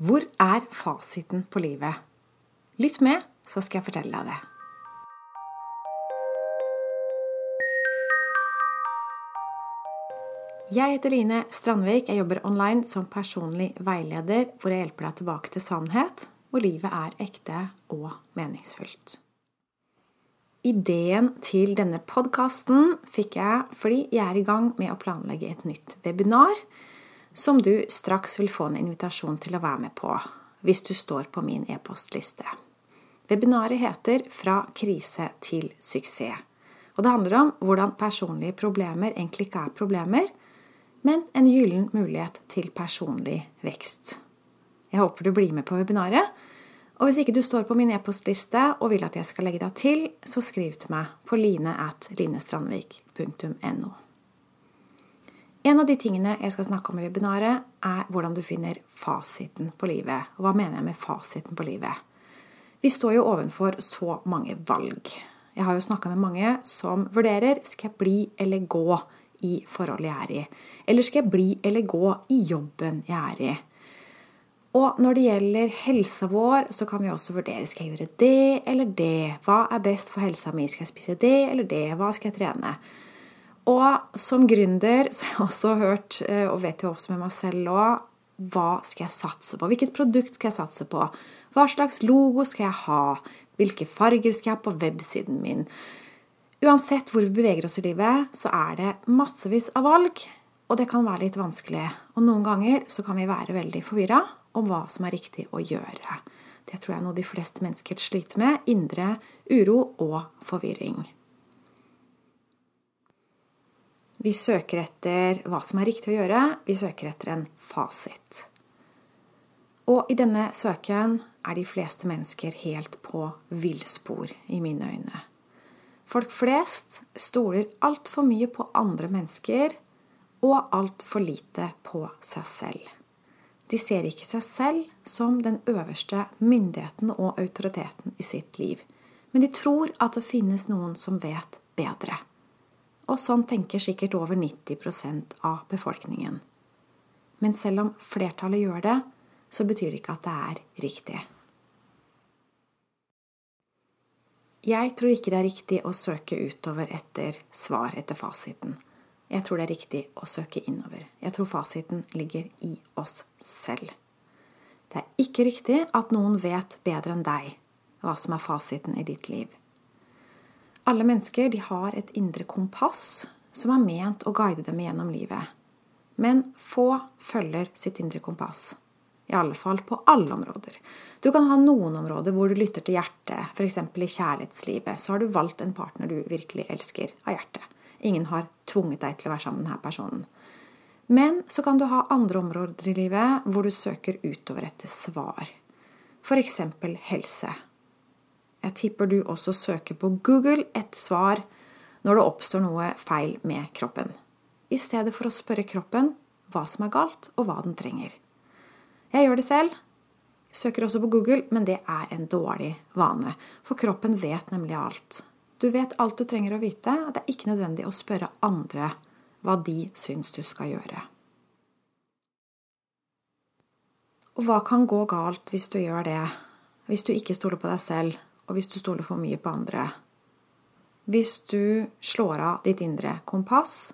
Hvor er fasiten på livet? Lytt med, så skal jeg fortelle deg det. Jeg heter Line Strandvik. Jeg jobber online som personlig veileder, hvor jeg hjelper deg tilbake til sannhet, hvor livet er ekte og meningsfullt. Ideen til denne podkasten fikk jeg fordi jeg er i gang med å planlegge et nytt webinar som du straks vil få en invitasjon til å være med på hvis du står på min e-postliste. Webinaret heter 'Fra krise til suksess'. Og det handler om hvordan personlige problemer egentlig ikke er problemer, men en gyllen mulighet til personlig vekst. Jeg håper du blir med på webinaret. Og hvis ikke du står på min e-postliste og vil at jeg skal legge deg til, så skriv til meg på line at linestrandvik.no. En av de tingene jeg skal snakke om i webinaret, er hvordan du finner fasiten på livet. Og hva mener jeg med fasiten på livet? Vi står jo ovenfor så mange valg. Jeg har jo snakka med mange som vurderer skal jeg bli eller gå i forholdet jeg er i. Eller skal jeg bli eller gå i jobben jeg er i. Og når det gjelder helsa vår, så kan vi også vurdere skal jeg gjøre det eller det. Hva er best for helsa mi? Skal jeg spise det eller det? Hva skal jeg trene? Og som gründer så har jeg også hørt, eh, og vet jo også med meg selv òg, hva skal jeg satse på? Hvilket produkt skal jeg satse på? Hva slags logo skal jeg ha? Hvilke farger skal jeg ha på websiden min? Uansett hvor vi beveger oss i livet, så er det massevis av valg, og det kan være litt vanskelig. Og noen ganger så kan vi være veldig forvirra om hva som er riktig å gjøre. Det tror jeg er noe de fleste mennesker sliter med. Indre uro og forvirring. Vi søker etter hva som er riktig å gjøre. Vi søker etter en fasit. Og i denne søken er de fleste mennesker helt på villspor, i mine øyne. Folk flest stoler altfor mye på andre mennesker og altfor lite på seg selv. De ser ikke seg selv som den øverste myndigheten og autoriteten i sitt liv, men de tror at det finnes noen som vet bedre. Og sånn tenker sikkert over 90% av befolkningen. Men selv om flertallet gjør det, så betyr det ikke at det er riktig. Jeg tror ikke det er riktig å søke utover etter svar etter fasiten. Jeg tror det er riktig å søke innover. Jeg tror fasiten ligger i oss selv. Det er ikke riktig at noen vet bedre enn deg hva som er fasiten i ditt liv. Alle mennesker har et indre kompass som er ment å guide dem gjennom livet. Men få følger sitt indre kompass. I alle fall på alle områder. Du kan ha noen områder hvor du lytter til hjertet, f.eks. i kjærlighetslivet. Så har du valgt en partner du virkelig elsker av hjertet. Ingen har tvunget deg til å være sammen med denne personen. Men så kan du ha andre områder i livet hvor du søker utover etter svar. F.eks. helse. Jeg tipper du også søker på Google et svar når det oppstår noe feil med kroppen, i stedet for å spørre kroppen hva som er galt, og hva den trenger. Jeg gjør det selv. Søker også på Google, men det er en dårlig vane, for kroppen vet nemlig alt. Du vet alt du trenger å vite, og det er ikke nødvendig å spørre andre hva de syns du skal gjøre. Og hva kan gå galt hvis du gjør det, hvis du ikke stoler på deg selv, og hvis du stoler for mye på andre. Hvis du slår av ditt indre kompass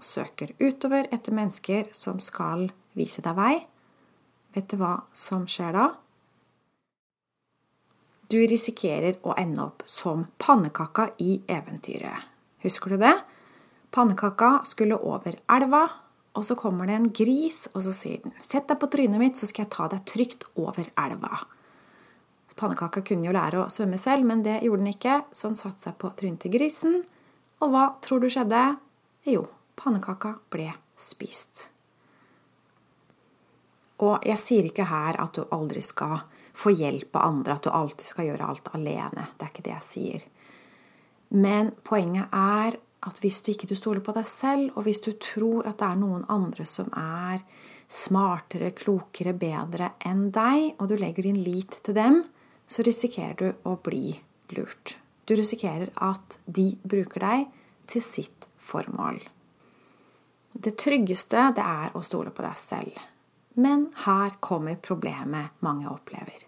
og søker utover etter mennesker som skal vise deg vei, vet du hva som skjer da? Du risikerer å ende opp som pannekaka i eventyret. Husker du det? Pannekaka skulle over elva, og så kommer det en gris, og så sier den 'Sett deg på trynet mitt, så skal jeg ta deg trygt over elva'. Pannekaka kunne jo lære å svømme selv, men det gjorde den ikke, så han satte seg på trynet til grisen. Og hva tror du skjedde? Jo, pannekaka ble spist. Og jeg sier ikke her at du aldri skal få hjelp av andre, at du alltid skal gjøre alt alene. Det er ikke det jeg sier. Men poenget er at hvis du ikke stoler på deg selv, og hvis du tror at det er noen andre som er smartere, klokere, bedre enn deg, og du legger din lit til dem, så risikerer du å bli lurt. Du risikerer at de bruker deg til sitt formål. Det tryggeste det er å stole på deg selv. Men her kommer problemet mange opplever.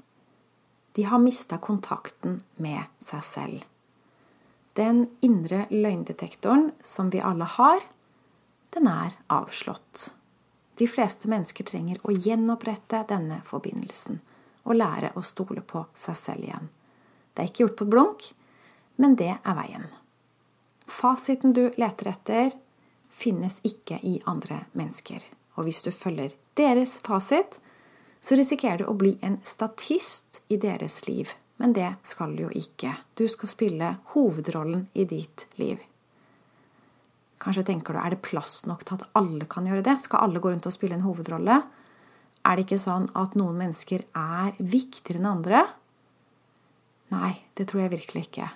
De har mista kontakten med seg selv. Den indre løgndetektoren som vi alle har, den er avslått. De fleste mennesker trenger å gjenopprette denne forbindelsen og lære å stole på seg selv igjen. Det er ikke gjort på et blunk, men det er veien. Fasiten du leter etter, finnes ikke i andre mennesker. Og hvis du følger deres fasit, så risikerer du å bli en statist i deres liv men det skal du jo ikke. Du skal spille hovedrollen i ditt liv. Kanskje tenker du er det plass nok til at alle kan gjøre det? Skal alle gå rundt og spille en hovedrolle? Er det ikke sånn at noen mennesker er viktigere enn andre? Nei, det tror jeg virkelig ikke.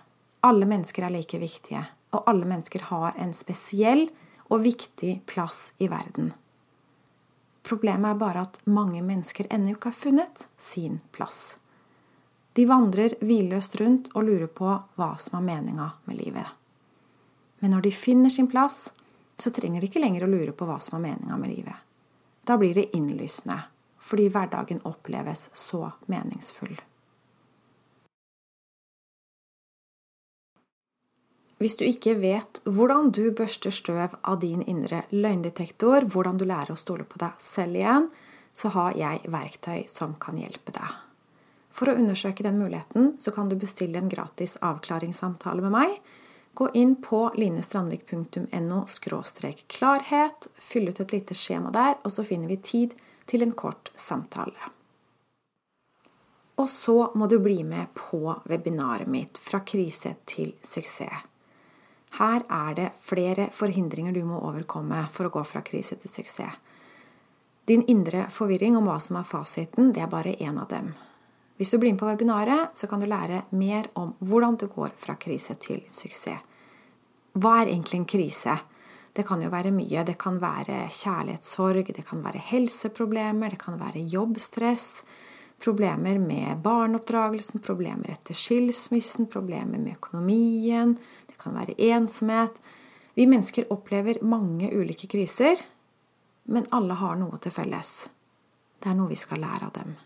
Alle mennesker er like viktige, og alle mennesker har en spesiell og viktig plass i verden. Problemet er bare at mange mennesker ennå ikke har funnet sin plass. De vandrer hvilløst rundt og lurer på hva som er meninga med livet. Men når de finner sin plass, så trenger de ikke lenger å lure på hva som er meninga med livet. Da blir det innlysende, fordi hverdagen oppleves så meningsfull. Hvis du ikke vet hvordan du børster støv av din indre løgndetektor, hvordan du lærer å stole på deg selv igjen, så har jeg verktøy som kan hjelpe deg. For å undersøke den muligheten så kan du bestille en gratis avklaringssamtale med meg. Gå inn på linestrandvik.no klarhet, fyll ut et lite skjema der, og så finner vi tid til en kort samtale. Og så må du bli med på webinaret mitt 'Fra krise til suksess'. Her er det flere forhindringer du må overkomme for å gå fra krise til suksess. Din indre forvirring om hva som er fasiten, det er bare én av dem. Hvis du blir med på webinaret, så kan du lære mer om hvordan du går fra krise til suksess. Hva er egentlig en krise? Det kan jo være mye. Det kan være kjærlighetssorg, det kan være helseproblemer, det kan være jobbstress, problemer med barneoppdragelsen, problemer etter skilsmissen, problemer med økonomien, det kan være ensomhet. Vi mennesker opplever mange ulike kriser, men alle har noe til felles. Det er noe vi skal lære av dem.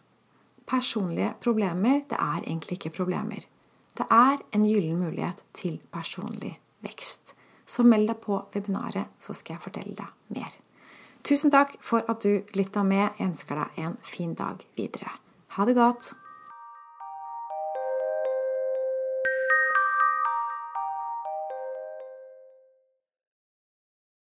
Personlige problemer, det er egentlig ikke problemer. Det er en gyllen mulighet til personlig vekst. Så meld deg på webinaret, så skal jeg fortelle deg mer. Tusen takk for at du lytta med. Jeg ønsker deg en fin dag videre. Ha det godt.